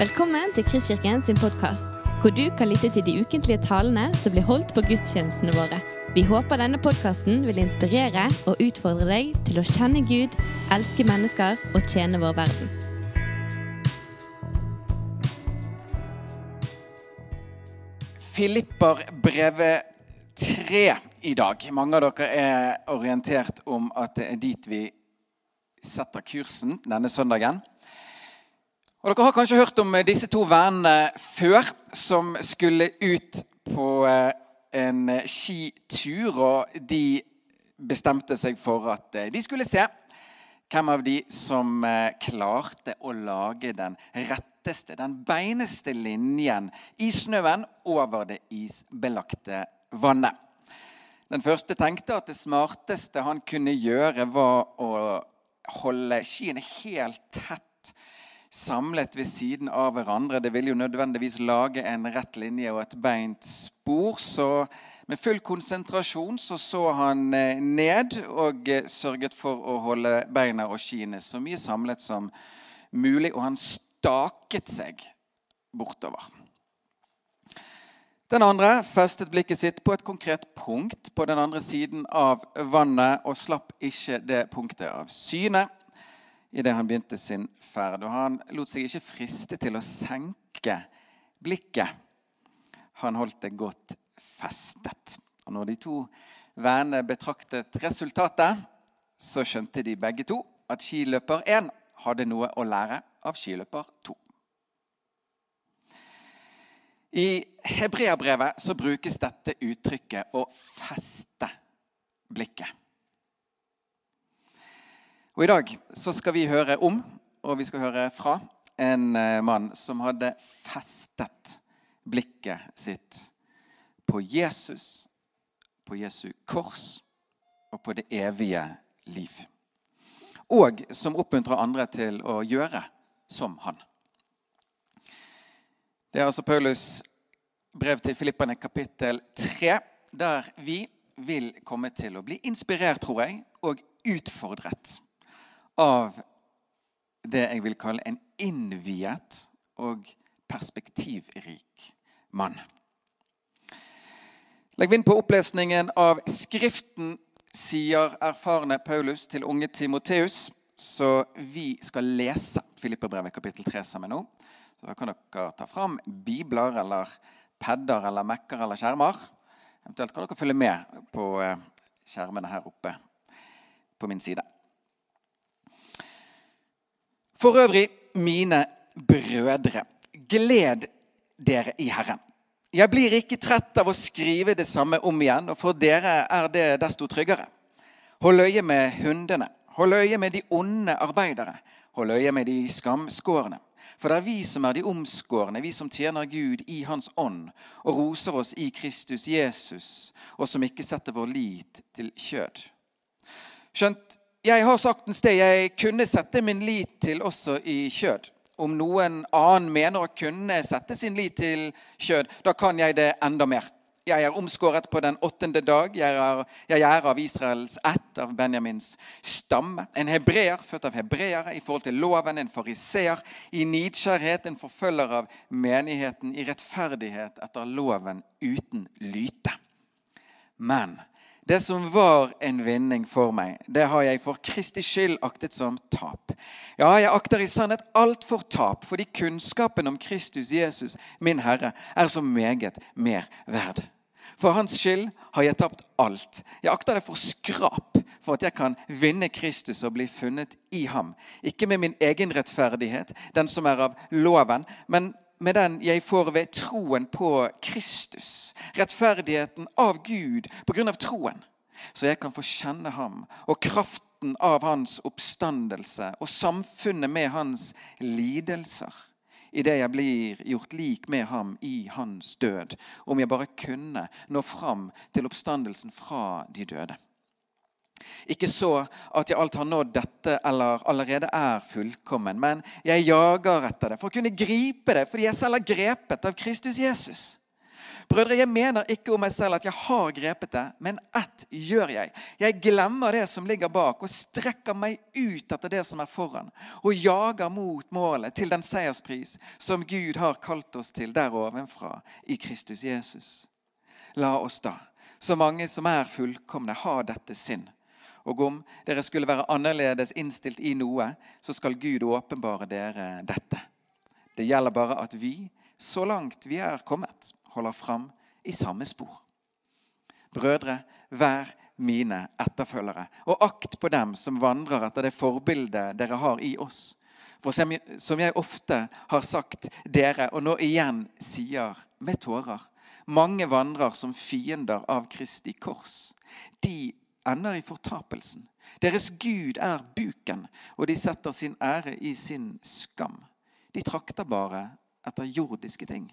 Velkommen til Kristkirken sin podkast, hvor du kan lytte til de ukentlige talene som blir holdt på gudstjenestene våre. Vi håper denne podkasten vil inspirere og utfordre deg til å kjenne Gud, elske mennesker og tjene vår verden. Filipperbrevet 3 i dag. Mange av dere er orientert om at det er dit vi setter kursen denne søndagen. Og Dere har kanskje hørt om disse to vennene før, som skulle ut på eh, en skitur. Og de bestemte seg for at eh, de skulle se hvem av de som eh, klarte å lage den retteste, den beineste linjen i snøen over det isbelagte vannet. Den første tenkte at det smarteste han kunne gjøre, var å holde skiene helt tett samlet ved siden av hverandre. Det vil jo nødvendigvis lage en rett linje og et beint spor. Så med full konsentrasjon så, så han eh, ned og eh, sørget for å holde beina og skiene så mye samlet som mulig. Og han staket seg bortover. Den andre festet blikket sitt på et konkret punkt på den andre siden av vannet og slapp ikke det punktet av syne idet han begynte sin ferd. Og han lot seg ikke friste til å senke blikket. Han holdt det godt festet. Og når de to vennene betraktet resultatet, så skjønte de begge to at skiløper 1 hadde noe å lære av skiløper 2. I hebreabrevet så brukes dette uttrykket 'å feste blikket'. Og I dag så skal vi høre om, og vi skal høre fra, en eh, mann som hadde festet blikket sitt på Jesus, på Jesu kors og på det evige liv. Og som oppmuntrer andre til å gjøre som han. Det er altså Paulus brev til Filippane kapittel 3, der vi vil komme til å bli inspirert, tror jeg, og utfordret av det jeg vil kalle en innviet og perspektivrik mann. Legg vind på opplesningen av Skriften, sier erfarne Paulus til unge Timoteus. Så vi skal lese Filipperbrevet kapittel 3 sammen nå. Så Da kan dere ta fram bibler eller padder eller Mac-er eller skjermer. Eventuelt kan dere følge med på eh, skjermene her oppe på min side. For øvrig, mine brødre, gled dere i Herren. Jeg blir ikke trett av å skrive det samme om igjen, og for dere er det desto tryggere. Hold øye med hundene. Hold øye med de onde arbeidere. Hold øye med de skamskårne. For det er vi som er de omskårne, vi som tjener Gud i Hans ånd og roser oss i Kristus Jesus, og som ikke setter vår lit til kjød. Skjønt, jeg har sagt en sted jeg kunne sette min lit til også i kjød. Om noen annen mener å kunne sette sin lit til kjød, da kan jeg det enda mer. Jeg er omskåret på den åttende dag. Jeg er, jeg er, av Israels ett, av Benjamins stamme. En hebreer, født av hebreere, i forhold til loven. En fariseer, i nidskjærhet, En forfølger av menigheten, i rettferdighet etter loven, uten lyte. Men det som var en vinning for meg, det har jeg for Kristi skyld aktet som tap. Ja, jeg akter i sannhet alt for tap, fordi kunnskapen om Kristus Jesus, min Herre, er så meget mer verd. For hans skyld har jeg tapt alt. Jeg akter det for skrap for at jeg kan vinne Kristus og bli funnet i ham. Ikke med min egen rettferdighet, den som er av loven, men med den jeg får ved troen på Kristus. Rettferdigheten av Gud på grunn av troen. Så jeg kan få kjenne ham og kraften av hans oppstandelse og samfunnet med hans lidelser idet jeg blir gjort lik med ham i hans død, om jeg bare kunne nå fram til oppstandelsen fra de døde. Ikke så at jeg alt har nådd dette eller allerede er fullkommen, men jeg jager etter det for å kunne gripe det, fordi jeg selv er grepet av Kristus Jesus. Brødre, jeg mener ikke om meg selv at jeg har grepet det, men ett gjør jeg. Jeg glemmer det som ligger bak, og strekker meg ut etter det som er foran, og jager mot målet til den seierspris som Gud har kalt oss til der ovenfra i Kristus Jesus. La oss da, så mange som er fullkomne, ha dette sinn. Og om dere skulle være annerledes innstilt i noe, så skal Gud åpenbare dere dette. Det gjelder bare at vi, så langt vi er kommet, holder fram i samme spor. Brødre, vær mine etterfølgere, og akt på dem som vandrer etter det forbildet dere har i oss. For som jeg ofte har sagt dere, og nå igjen sier med tårer mange vandrer som fiender av Kristi kors. De ender i fortapelsen. Deres Gud er buken, og de setter sin ære i sin skam. De trakter bare etter jordiske ting.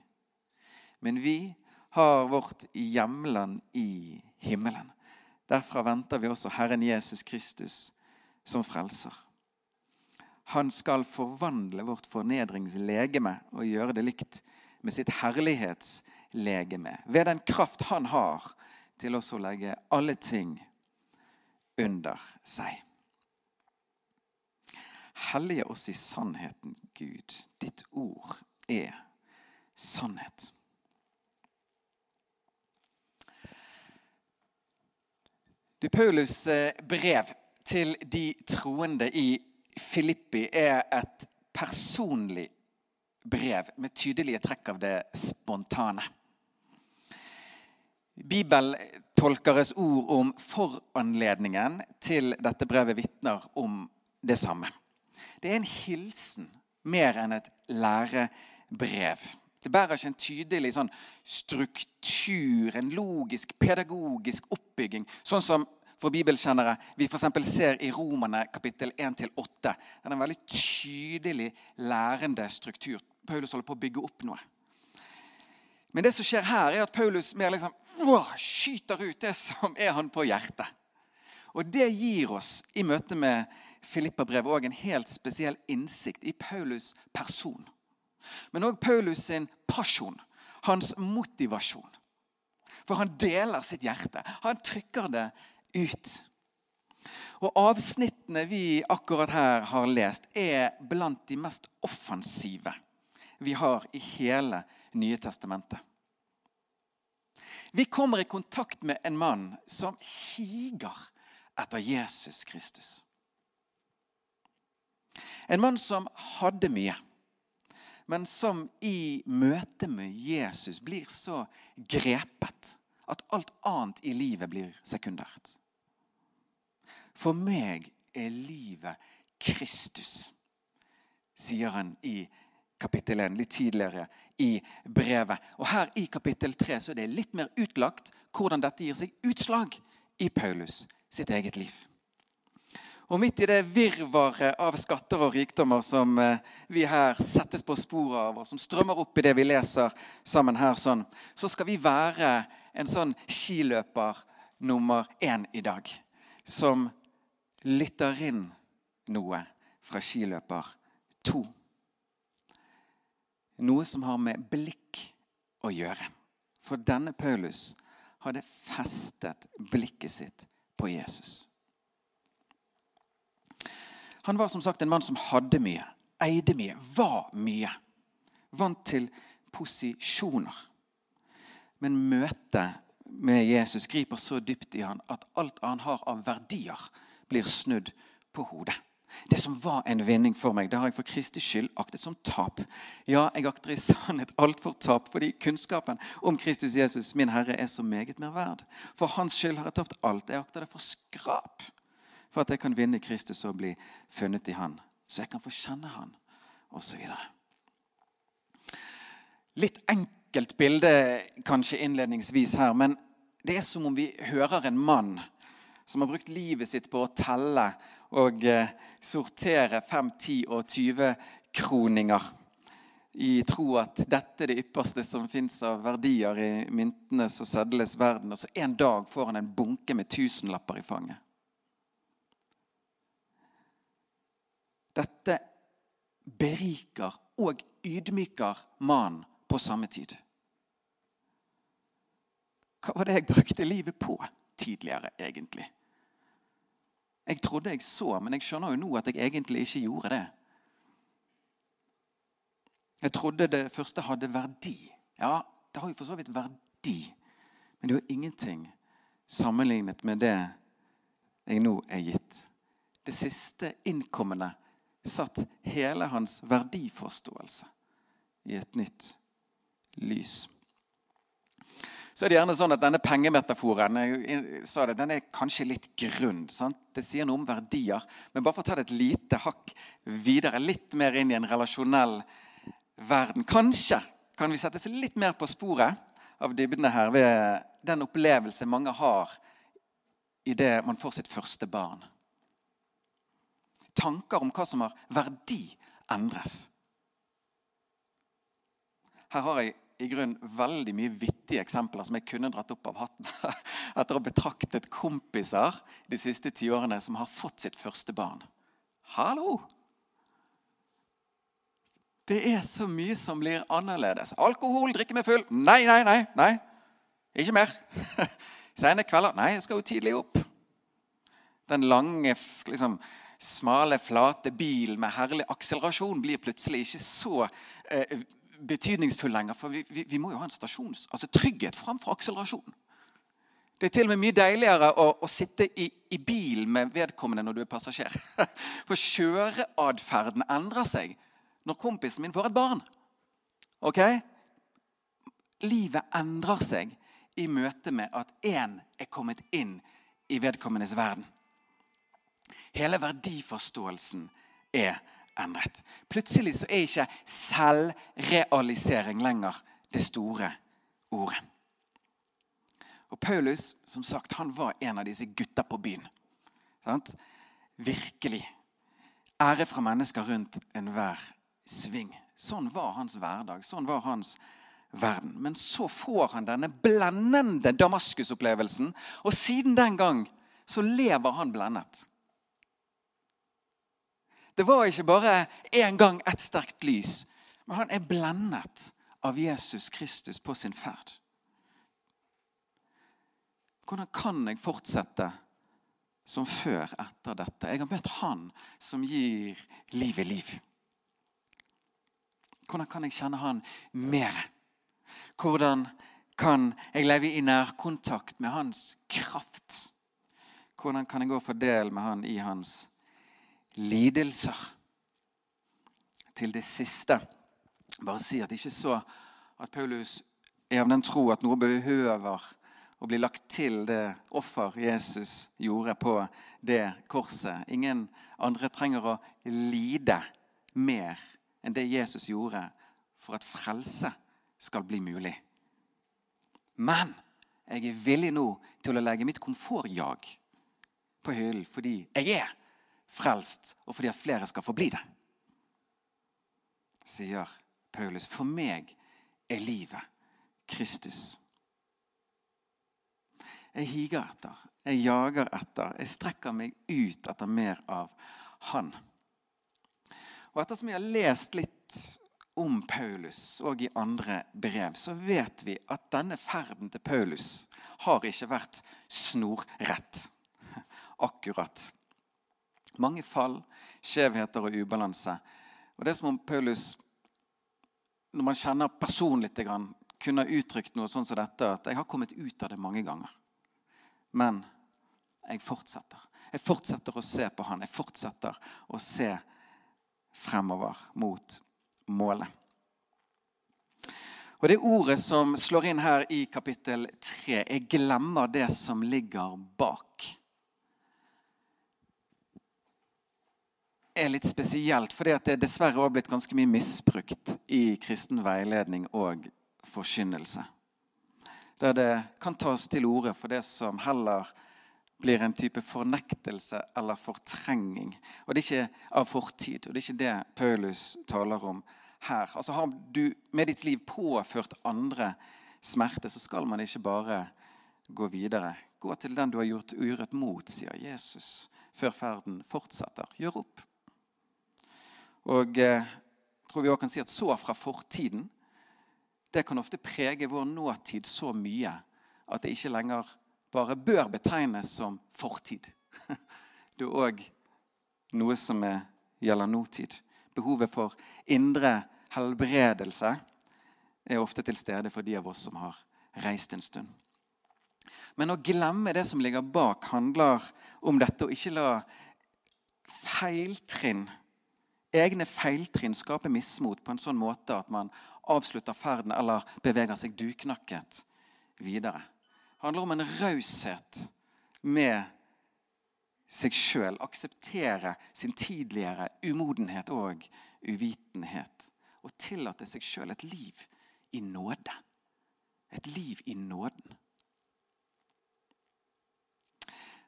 Men vi har vårt hjemland i himmelen. Derfra venter vi også Herren Jesus Kristus som frelser. Han skal forvandle vårt fornedringslegeme og gjøre det likt med sitt herlighetslegeme. Ved den kraft han har til også å legge alle ting under seg. Hellige oss i sannheten, Gud. Ditt ord er sannhet. Du, Paulus' eh, brev til de troende i Filippi er et personlig brev med tydelige trekk av det spontane. Bibeltolkeres ord om foranledningen til dette brevet vitner om det samme. Det er en hilsen mer enn et lærebrev. Det bærer ikke en tydelig sånn struktur, en logisk, pedagogisk oppbygging. Sånn som for bibelkjennere vi for ser i Romerne kapittel 1-8. Det er en veldig tydelig lærende struktur. Paulus holder på å bygge opp noe. Men det som skjer her, er at Paulus mer liksom, å, skyter ut det som er han på hjertet. Og det gir oss i møte med Filippa-brevet òg en helt spesiell innsikt i Paulus' person. Men òg Paulus sin pasjon, hans motivasjon. For han deler sitt hjerte. Han trykker det ut. Og Avsnittene vi akkurat her har lest, er blant de mest offensive vi har i hele Nye testamentet. Vi kommer i kontakt med en mann som higer etter Jesus Kristus. En mann som hadde mye men som i møte med Jesus blir så grepet at alt annet i livet blir sekundært. For meg er livet Kristus, sier han i kapittel 1, litt tidligere i brevet. Og her i kapittel 3 så er det litt mer utlagt hvordan dette gir seg utslag i Paulus sitt eget liv. Og midt i det virvaret av skatter og rikdommer som eh, vi her settes på sporet av, og som strømmer opp i det vi leser sammen her, sånn, så skal vi være en sånn skiløper nummer én i dag. Som lytter inn noe fra skiløper to. Noe som har med blikk å gjøre. For denne Paulus hadde festet blikket sitt på Jesus. Han var som sagt en mann som hadde mye, eide mye, var mye. Vant til posisjoner. Men møtet med Jesus griper så dypt i han at alt han har av verdier, blir snudd på hodet. Det som var en vinning for meg, det har jeg for Kristi skyld aktet som tap. Ja, jeg akter i sannhet alt for tap, fordi kunnskapen om Kristus Jesus, min Herre, er så meget mer verd. For hans skyld har jeg tapt alt. Jeg akter det for skrap for at jeg kan vinne Kristus og bli funnet i Han. Så jeg kan få kjenne Han, osv. Litt enkelt bilde kanskje innledningsvis her, men det er som om vi hører en mann som har brukt livet sitt på å telle og eh, sortere 5, 10 og 20-kroninger i tro at dette er det ypperste som fins av verdier i myntenes og sedlenes verden. Og så en dag får han en bunke med tusenlapper i fanget. Dette beriker og ydmyker mannen på samme tid. hva var det jeg brukte livet på tidligere, egentlig? Jeg trodde jeg så, men jeg skjønner jo nå at jeg egentlig ikke gjorde det. Jeg trodde det første hadde verdi. Ja, det har jo for så vidt verdi. Men det er jo ingenting sammenlignet med det jeg nå er gitt. Det siste innkommende satt hele hans verdiforståelse i et nytt lys. Så er det gjerne sånn at Denne pengemetaforen det, den er kanskje litt grunn. Sant? Det sier noe om verdier. Men bare for å ta det et lite hakk videre, litt mer inn i en relasjonell verden Kanskje kan vi sette seg litt mer på sporet av dybdene her ved den opplevelse mange har idet man får sitt første barn. Tanker om hva som har verdi, endres. Her har jeg i grunn veldig mye vittige eksempler som jeg kunne dratt opp av hatten etter å ha betraktet kompiser de siste ti årene som har fått sitt første barn. Hallo! Det er så mye som blir annerledes. Alkohol, drikke meg full. Nei, nei, nei. nei. Ikke mer. Sene kvelder. Nei, jeg skal jo tidlig opp. Den lange, liksom, smale, flate bilen med herlig akselerasjon blir plutselig ikke så eh, betydningsfull lenger. For vi, vi, vi, må jo ha en stasjons, altså trygghet framfor akselerasjon. Det er til og med mye deiligere å, å sitte i, i bil med vedkommende når du er passasjer. For kjøreatferden endrer seg når kompisen min får et barn. Ok? Livet endrer seg i møte med at én er kommet inn i vedkommendes verden. Hele verdiforståelsen er endret. Plutselig så er ikke selvrealisering lenger det store ordet. Og Paulus som sagt, han var en av disse gutta på byen. Sant? Virkelig. Ære fra mennesker rundt enhver sving. Sånn var hans hverdag. Sånn var hans verden. Men så får han denne blendende Damaskus-opplevelsen, og siden den gang så lever han blendet. Det var ikke bare én gang et sterkt lys, men han er blendet av Jesus Kristus på sin ferd. Hvordan kan jeg fortsette som før etter dette? Jeg har møtt Han som gir livet liv. Hvordan kan jeg kjenne Han mer? Hvordan kan jeg leve i nærkontakt med Hans kraft? Hvordan kan jeg gå for del med Han i Hans lidelser. Til det siste bare si at det ikke så at Paulus er av den tro at noe behøver å bli lagt til det offer Jesus gjorde på det korset. Ingen andre trenger å lide mer enn det Jesus gjorde for at frelse skal bli mulig. Men jeg er villig nå til å legge mitt komfortjag på hyllen fordi jeg er frelst, og fordi at flere skal få bli det. Sier Paulus. For meg er livet Kristus. Jeg higer etter, jeg jager etter, jeg strekker meg ut etter mer av Han. Og Ettersom jeg har lest litt om Paulus og i andre brev, så vet vi at denne ferden til Paulus har ikke vært snorrett. Akkurat. Mange fall, skjevheter og ubalanse. Og det er som om Paulus, når man kjenner personen litt, kunne ha uttrykt noe sånn som dette. At jeg har kommet ut av det mange ganger. Men jeg fortsetter. Jeg fortsetter å se på han. Jeg fortsetter å se fremover mot målet. Og Det ordet som slår inn her i kapittel 3, jeg glemmer det som ligger bak. Er litt spesielt, fordi det er dessverre også blitt ganske mye misbrukt i kristen veiledning og forkynnelse. Der det kan tas til orde for det som heller blir en type fornektelse eller fortrenging. Og Det er ikke av fortid, og det er ikke det Paulus taler om her. Altså Har du med ditt liv påført andre smerte, så skal man ikke bare gå videre. Gå til den du har gjort urett mot, sier Jesus, før ferden fortsetter. Gjør opp. Og jeg eh, tror vi også kan si at så fra fortiden det kan ofte prege vår nåtid så mye at det ikke lenger bare bør betegnes som fortid. Det er òg noe som er, gjelder nåtid. Behovet for indre helbredelse er ofte til stede for de av oss som har reist en stund. Men å glemme det som ligger bak, handler om dette å ikke la feiltrinn, egne feiltrinn skaper mismot på en sånn måte at man avslutter ferden eller beveger seg duknakket videre. Det handler om en raushet med seg sjøl. Akseptere sin tidligere umodenhet og uvitenhet. Og tillate seg sjøl et liv i nåde. Et liv i nåden.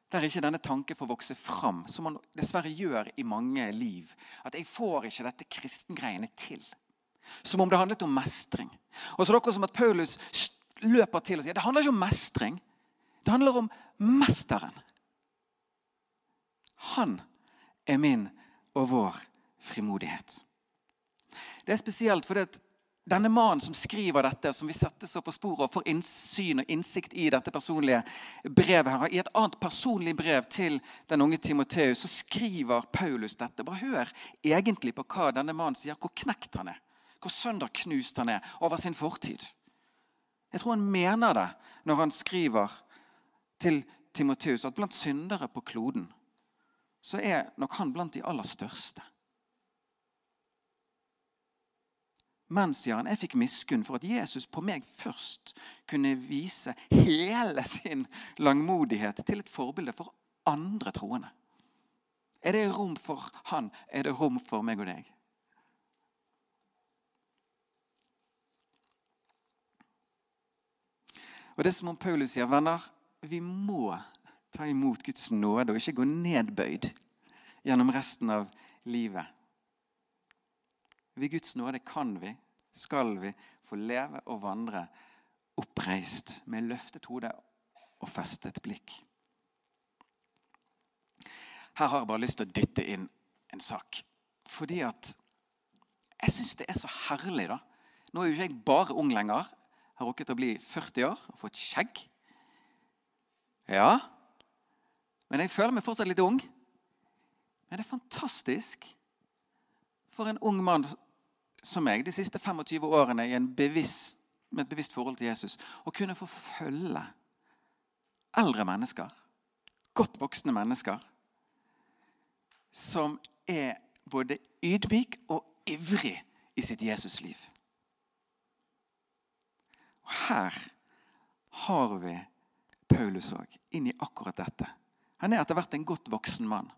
Der ikke denne tanken får vokse fram, som man dessverre gjør i mange liv. At jeg får ikke dette kristengreiene til. Som om det handlet om mestring. Og så er det akkurat som at Paulus løper til og sier det handler ikke om mestring. Det handler om mesteren. Han er min og vår frimodighet. Det er spesielt fordi at denne mannen som skriver dette, som vi setter så på sporet og får innsyn og innsikt i dette personlige brevet her, I et annet personlig brev til den unge Timoteus så skriver Paulus dette. Bare hør egentlig på hva denne mannen sier, hvor knekt han er. Hvor sønderknust han er over sin fortid. Jeg tror han mener det når han skriver til Timoteus at blant syndere på kloden så er nok han blant de aller største. Men, sier han, jeg fikk miskunn for at Jesus på meg først kunne vise hele sin langmodighet til et forbilde for andre troende. Er det rom for han, er det rom for meg og deg. Og det som om Paulus sier, venner, vi må ta imot Guds nåde og ikke gå nedbøyd gjennom resten av livet. Ved Guds nåde kan vi, skal vi, få leve og vandre oppreist med løftet hode og festet blikk. Her har jeg bare lyst til å dytte inn en sak. Fordi at jeg syns det er så herlig, da. Nå er jo ikke jeg bare ung lenger. Jeg har rukket å bli 40 år og fått skjegg. Ja, men jeg føler meg fortsatt litt ung. Men det er fantastisk for en ung mann som meg de siste 25 årene bevisst, med et bevisst forhold til Jesus å kunne få følge eldre mennesker, godt voksne mennesker, som er både ydmyk og ivrig i sitt Jesusliv. Og her har vi Paulus òg, inn i akkurat dette. Han er etter hvert en godt voksen mann.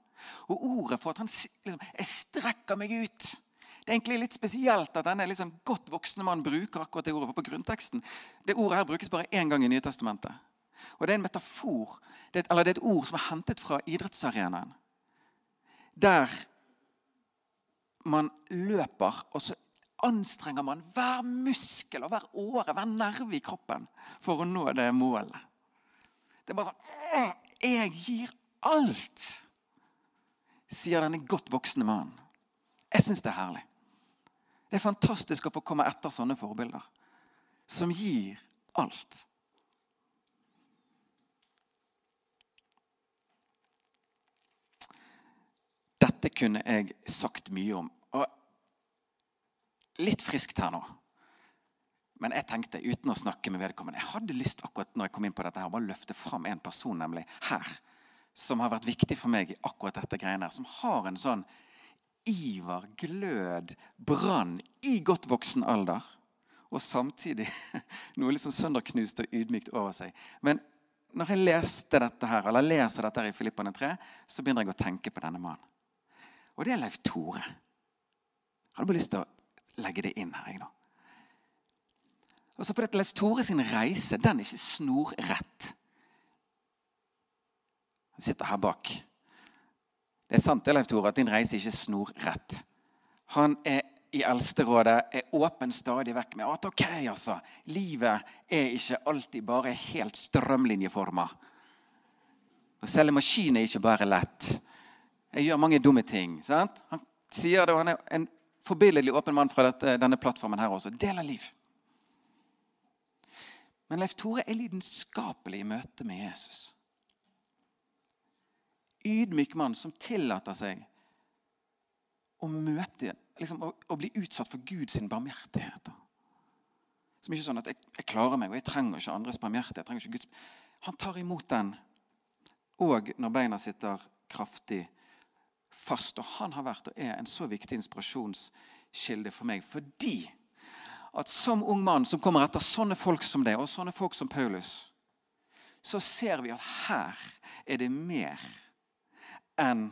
Og ordet for at han liksom, Jeg strekker meg ut. Det er egentlig litt spesielt at denne liksom godt voksne mannen bruker akkurat det ordet. For på grunnteksten, Det ordet her brukes bare én gang i Nye Testamentet. Og det er en metafor, det er, eller det er et ord som er hentet fra idrettsarenaen. Der man løper, og så anstrenger man hver muskel og hver åre, hver nerve i kroppen for å nå det målet. Det er bare sånn jeg gir alt, sier denne godt voksne mannen. Jeg syns det er herlig. Det er fantastisk å få komme etter sånne forbilder. Som gir alt. Dette kunne jeg sagt mye om. Og litt friskt her nå. Men jeg tenkte uten å snakke med vedkommende, jeg hadde lyst akkurat når jeg kom inn på dette her, bare løfte fram en person nemlig her, som har vært viktig for meg i akkurat dette greiene her. Som har en sånn iver, glød, brann i godt voksen alder. Og samtidig noe liksom sønderknust og ydmykt over seg. Men når jeg leste dette her, eller leser dette her i Filippane 3, så begynner jeg å tenke på denne mannen. Og det er Leif Tore. Jeg hadde bare lyst til å legge det inn her. jeg da. Og så fordi Leif Tore sin reise den er ikke snorrett. Han sitter her bak. Det er sant Leif Tore, at din reise ikke snor rett. Han er i Eldsterådet er åpen stadig vekk med at ok, altså, livet er ikke alltid bare helt strømlinjeforma. Å selge maskin er ikke bare lett. Jeg gjør mange dumme ting. sant? Han sier det, og han er en forbilledlig åpen mann fra dette, denne plattformen her også. Del av liv. Men Leif Tore er lidenskapelig i møte med Jesus. Ydmyk mann som tillater seg å møte liksom, å, å, bli utsatt for Guds barmhjertighet. Som ikke er sånn at jeg, jeg, klarer meg, og jeg trenger ikke andres barmhjertighet. jeg ikke Guds... Han tar imot den òg når beina sitter kraftig fast. Og han har vært og er en så viktig inspirasjonskilde for meg fordi at som ung mann som kommer etter sånne folk som deg, og sånne folk som Paulus, så ser vi at her er det mer enn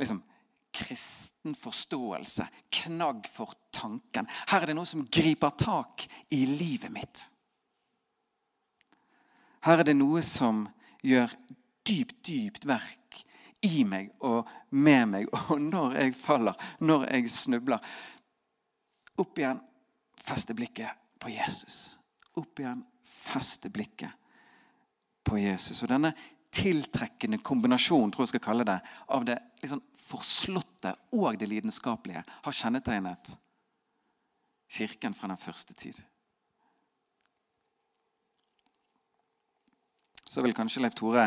liksom, kristen forståelse, knagg for tanken. Her er det noe som griper tak i livet mitt. Her er det noe som gjør dypt, dypt verk i meg og med meg. Og når jeg faller, når jeg snubler Opp igjen feste blikket på Jesus. Opp igjen, feste blikket på Jesus. Og denne tiltrekkende kombinasjon tror jeg skal kalle det, av det liksom forslåtte og det lidenskapelige har kjennetegnet kirken fra den første tid. Så vil kanskje Leif Tore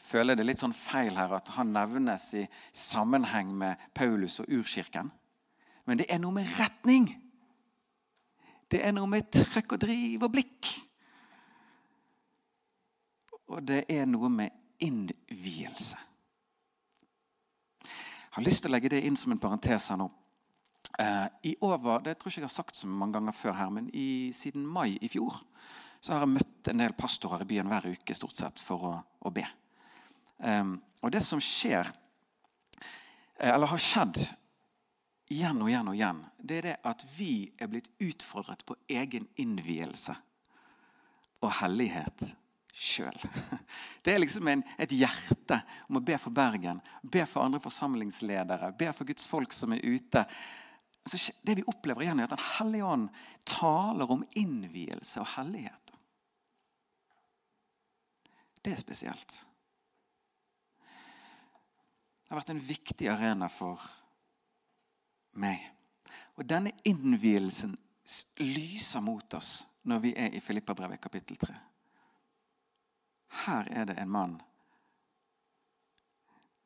føle det litt sånn feil her at han nevnes i sammenheng med Paulus og urkirken. Men det er noe med retning. Det er noe med trøkk og driv og blikk. Og det er noe med innvielse. Jeg har lyst til å legge det inn som en parentes her nå. Eh, I over, det tror jeg ikke jeg har sagt så mange ganger før her, men i, siden mai i fjor så har jeg møtt en del pastorer i byen hver uke stort sett for å, å be. Um, og det som skjer, eh, eller har skjedd igjen og igjen og igjen, det er det at vi er blitt utfordret på egen innvielse og hellighet sjøl. Det er liksom en, et hjerte om å be for Bergen, be for andre forsamlingsledere, be for Guds folk som er ute. Så det vi opplever igjen, er at Den hellige ånd taler om innvielse og hellighet. Det er spesielt. Det har vært en viktig arena for meg. Og denne innvielsen lyser mot oss når vi er i Filippabrevet kapittel 3. Her er det en mann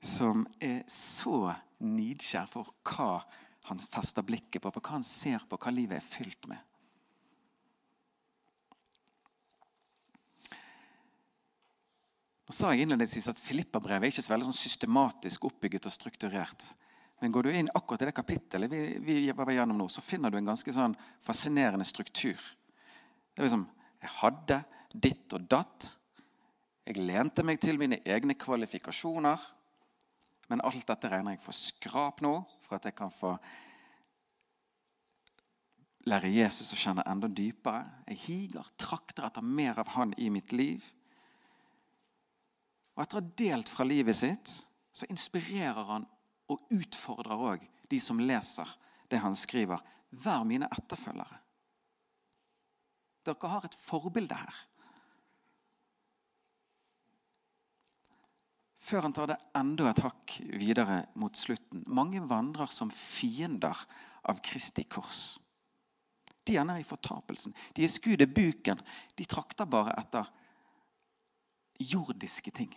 som er så nidkjær for hva han fester blikket på, for hva han ser på, hva livet er fylt med. Nå sa jeg innledningsvis at Filippabrevet er ikke så veldig sånn systematisk oppbygget og strukturert. Men går du inn akkurat i det kapittelet vi, vi var gjennom nå, så finner du en ganske sånn fascinerende struktur. Det er liksom, Jeg hadde ditt og datt. Jeg lente meg til mine egne kvalifikasjoner. Men alt dette regner jeg for skrap nå, for at jeg kan få lære Jesus å kjenne enda dypere. Jeg higer, trakter etter mer av han i mitt liv. Og etter å ha delt fra livet sitt, så inspirerer han og utfordrer òg de som leser det han skriver. Vær mine etterfølgere. Dere har et forbilde her. Før han tar det enda et hakk videre mot slutten. Mange vandrer som fiender av Kristi kors. De er nær i fortapelsen. De er skudd i buken. De trakter bare etter jordiske ting.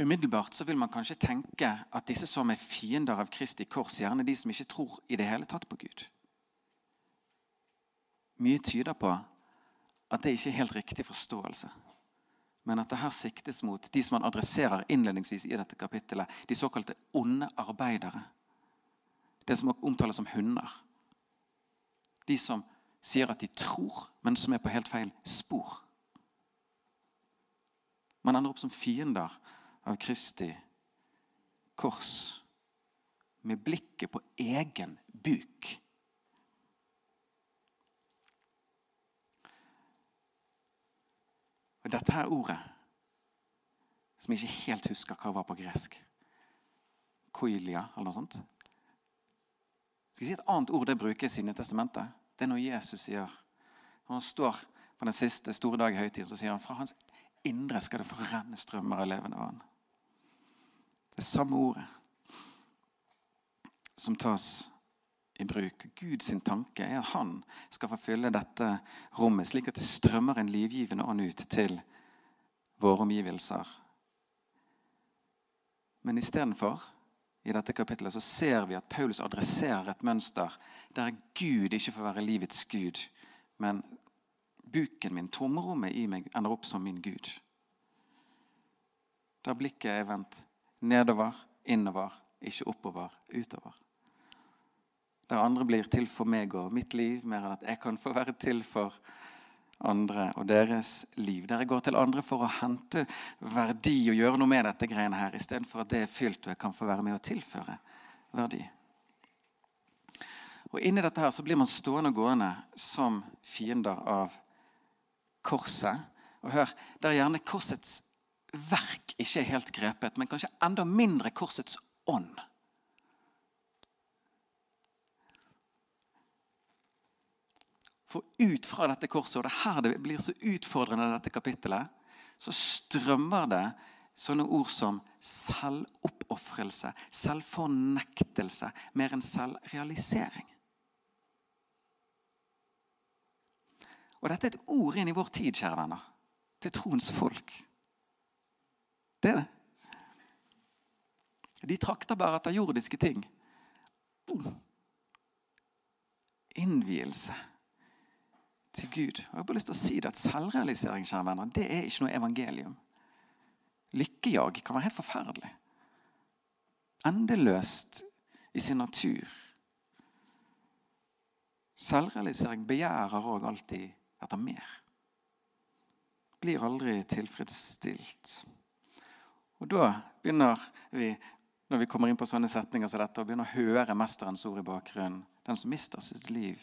Umiddelbart så vil man kanskje tenke at disse som er fiender av Kristi kors, gjerne de som ikke tror i det hele tatt på Gud. Mye tyder på at det ikke er helt riktig forståelse. Men at det her siktes mot de som han adresserer innledningsvis i dette kapittelet. De såkalte onde arbeidere. Det som omtales som hunder. De som sier at de tror, men som er på helt feil spor. Man ender opp som fiender av Kristi kors med blikket på egen buk. Og Dette her ordet, som jeg ikke helt husker hva var på gresk Koilia, eller noe sånt. Skal jeg si Et annet ord det brukes i Nytestamentet. Det er noe Jesus sier. Når han står på den siste store dag i høytiden, så sier han fra hans indre skal det forrenne strømmer av levende vann. Det samme ordet som tas i bruk. Guds tanke er at han skal få fylle dette rommet, slik at det strømmer en livgivende ånd ut til våre omgivelser. Men istedenfor i dette kapittelet så ser vi at Paulus adresserer et mønster der Gud ikke får være livets gud, men buken min, tomrommet i meg, ender opp som min Gud. Da blikket er vendt nedover, innover, ikke oppover, utover. Der andre blir til for meg og mitt liv, mer enn at jeg kan få være til for andre og deres liv. Der jeg går til andre for å hente verdi og gjøre noe med dette greiene her, istedenfor at det er fylt og jeg kan få være med å tilføre verdi. Og Inni dette her så blir man stående og gående som fiender av korset. Og hør, Der gjerne korsets verk ikke er helt grepet, men kanskje enda mindre korsets ånd. For ut fra dette korset, og det er her det blir så utfordrende, dette kapittelet, så strømmer det sånne ord som selvoppofrelse, selvfornektelse, mer enn selvrealisering. Og dette er et ord inn i vår tid, kjære venner. Til troens folk. Det er det. De trakter bare etter jordiske ting. Innvielse til Gud. Jeg har bare lyst til å si det at Selvrealisering kjære venner, det er ikke noe evangelium. Lykkejag kan være helt forferdelig. Endeløst i sin natur. Selvrealisering begjærer òg alltid etter mer. Blir aldri tilfredsstilt. Og da begynner vi når vi kommer inn på sånne setninger som dette, å begynne å høre mesterens ord i bakgrunnen. Den som mister sitt liv,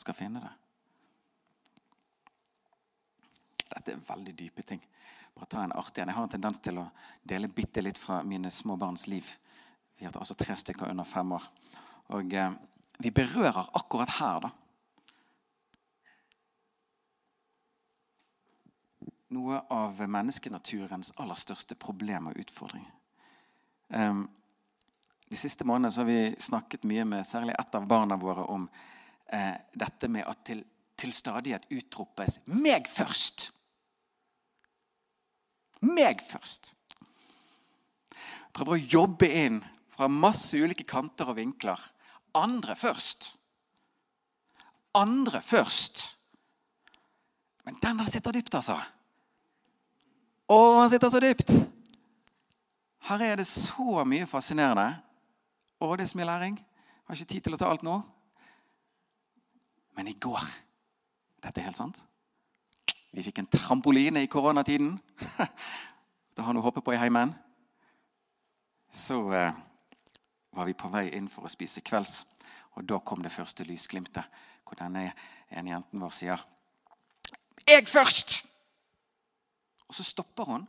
skal finne det. Dette er veldig dype ting. Bare ta en artig en. Jeg har en tendens til å dele bitte litt fra mine små barns liv. Vi har altså tre stykker under fem år. Og eh, vi berører akkurat her, da. Noe av menneskenaturens aller største problem og utfordring. Um, de siste månedene har vi snakket mye med særlig ett av barna våre om eh, dette med at til, til stadighet utropes 'meg først'. Meg først. Prøver å jobbe inn fra masse ulike kanter og vinkler. Andre først. Andre først. Men den der sitter dypt, altså. Å, han sitter så dypt. Her er det så mye fascinerende. Og det er så mye læring. Har ikke tid til å ta alt nå. Men i går Dette er helt sant. Vi fikk en trampoline i koronatiden. Da har noe å håpe på i heimen. Så eh, var vi på vei inn for å spise kvelds, og da kom det første lysglimtet. Hvor denne ene jenten vår sier 'Jeg først!' Og så stopper hun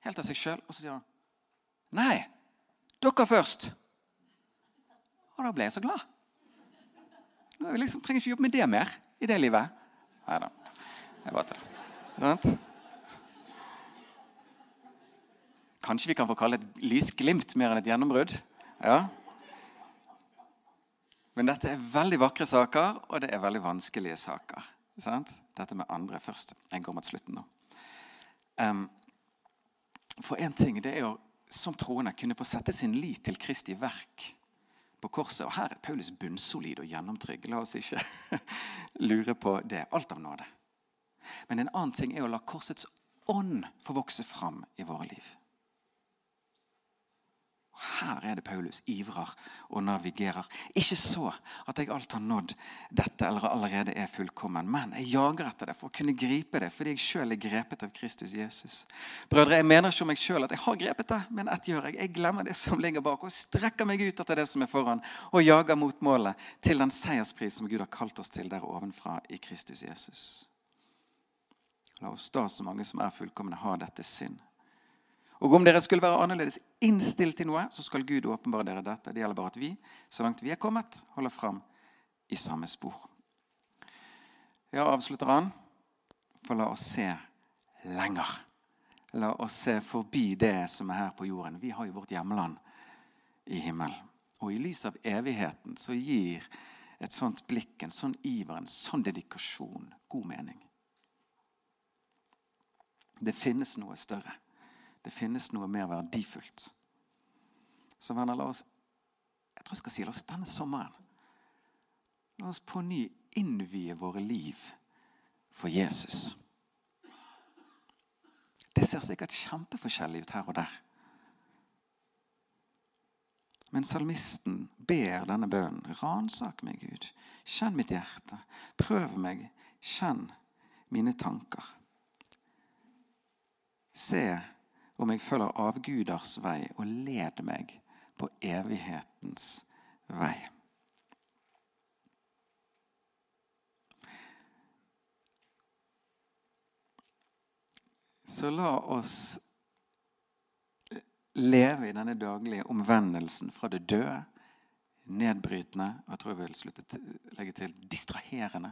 helt av seg sjøl, og så sier hun 'Nei, dere først'. Og da ble jeg så glad. Jeg liksom, trenger ikke jobbe med det mer i det livet. Nei da. Jeg bare tuller. Kanskje vi kan få kalle et lysglimt mer enn et gjennombrudd. Ja. Men dette er veldig vakre saker, og det er veldig vanskelige saker. Sant? Dette med andre først. Jeg går mot slutten nå. Um, for én ting det er jo som troende kunne få sette sin lit til Kristi verk på korset. Og her er Paulus bunnsolid og gjennomtrygg. La oss ikke lure på det. Alt av nåde. Men en annen ting er å la korsets ånd få vokse fram i våre liv. Her er det Paulus ivrer og navigerer. Ikke så at jeg alt har nådd dette eller allerede er fullkommen, men jeg jager etter det for å kunne gripe det fordi jeg sjøl er grepet av Kristus Jesus. Brødre, Jeg mener ikke om meg sjøl at jeg har grepet det, men ett gjør jeg. Jeg glemmer det som ligger bak, og strekker meg ut etter det som er foran, og jager mot målet til den seierspris som Gud har kalt oss til der ovenfra i Kristus Jesus. La oss da, så mange som er fullkomne, ha dette sinn. Og om dere skulle være annerledes innstilt til noe, så skal Gud åpenbare dere dette. Det gjelder bare at vi, så langt vi er kommet, holder fram i samme spor. Ja, avslutter han. For la oss se lenger. La oss se forbi det som er her på jorden. Vi har jo vårt hjemland i himmelen. Og i lys av evigheten så gir et sånt blikk, en sånn iver, en sånn dedikasjon god mening. Det finnes noe større. Det finnes noe mer verdifullt. Så venner, la oss jeg tror jeg skal si, la oss denne sommeren La oss på ny innvie våre liv for Jesus. Det ser sikkert kjempeforskjellig ut her og der. Men salmisten ber denne bønnen. Ransak meg, Gud. Kjenn mitt hjerte. Prøv meg. Kjenn mine tanker. Se om jeg følger avguders vei, og led meg på evighetens vei. Så la oss leve i denne daglige omvendelsen fra det døde, nedbrytende og jeg tror jeg vil slutte til, legge til distraherende.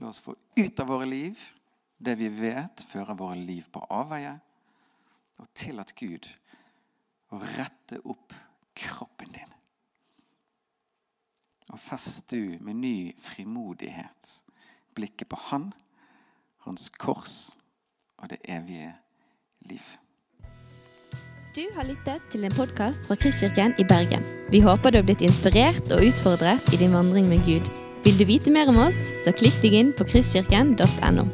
La oss få ut av våre liv det vi vet fører våre liv på avveie, og tillat Gud å rette opp kroppen din. Og fest du med ny frimodighet blikket på Han, Hans kors og det evige liv. Du har lyttet til en podkast fra Kristkirken i Bergen. Vi håper du har blitt inspirert og utfordret i din vandring med Gud. Vil du vite mer om oss, så klikk deg inn på kristkirken.no.